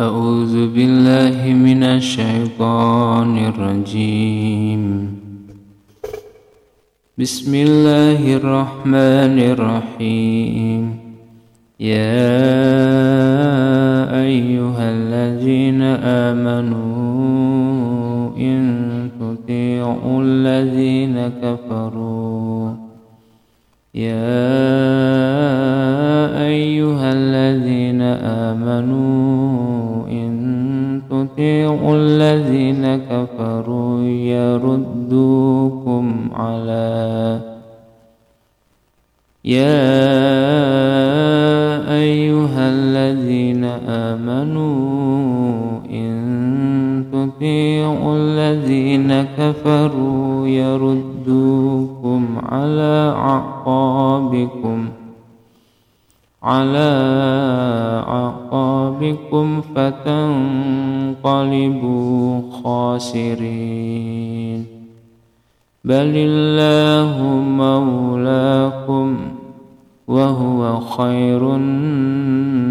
أعوذ بالله من الشيطان الرجيم. بسم الله الرحمن الرحيم. يا أيها الذين آمنوا إن تطيعوا الذين كفروا. يا أيها الذين آمنوا تطيعوا الذين كفروا يردوكم على يا أيها الذين آمنوا الذين كفروا يردوكم على أعقابكم على أعقابكم فتنقلبوا خاسرين بل الله مولاكم وهو خير الناصرين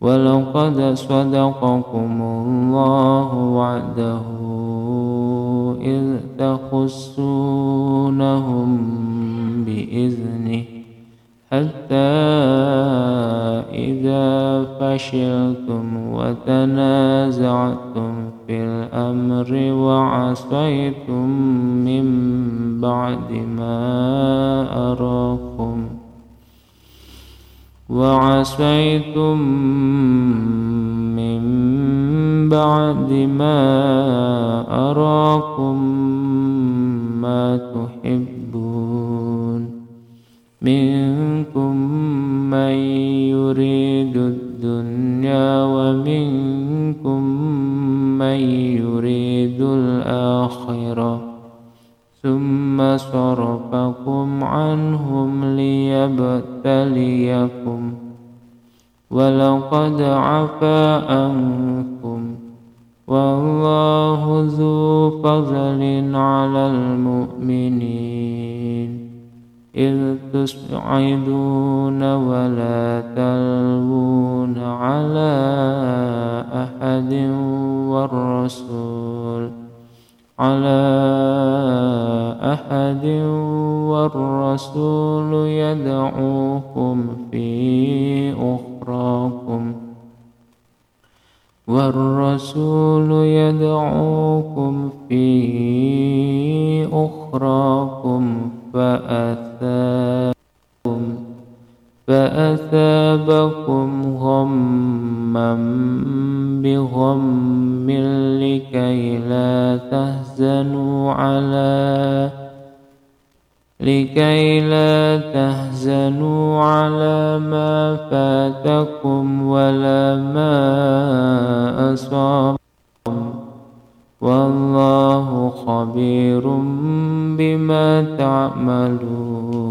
ولقد صدقكم الله وعده إذ تخصونهم بإذنه حتى إذا فشلتم وتنازعتم في الأمر وعصيتم من بعد ما أراكم وعصيتم من بعد ما أراكم ما تحبون. منكم من يريد الدنيا ومنكم من يريد الآخرة. ثم صرفكم عنهم ليبتليكم ولقد عفا عنكم والله ذو فضل على المؤمنين إذ تسعدون ولا تلوون على أحد والرسول على أحد والرسول يدعوكم في أخراكم. والرسول يدعوكم في أخراكم فأثابكم فأثابكم غما بغم لكي لا تهزنوا على لكي لا تهزنوا على ما فاتكم ولا ما أصابكم. والله خبير بما تعملون.